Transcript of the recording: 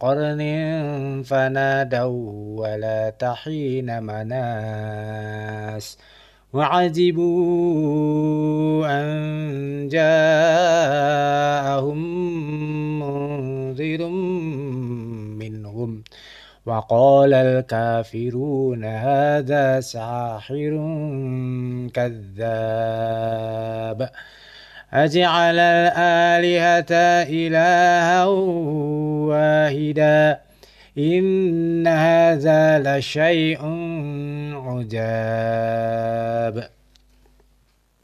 قرن فنادوا ولا تحين مناس وعجبوا أن جاءهم منذر منهم وقال الكافرون هذا ساحر كذاب أجعل الآلهة إلها واحدا إن هذا لشيء عجاب.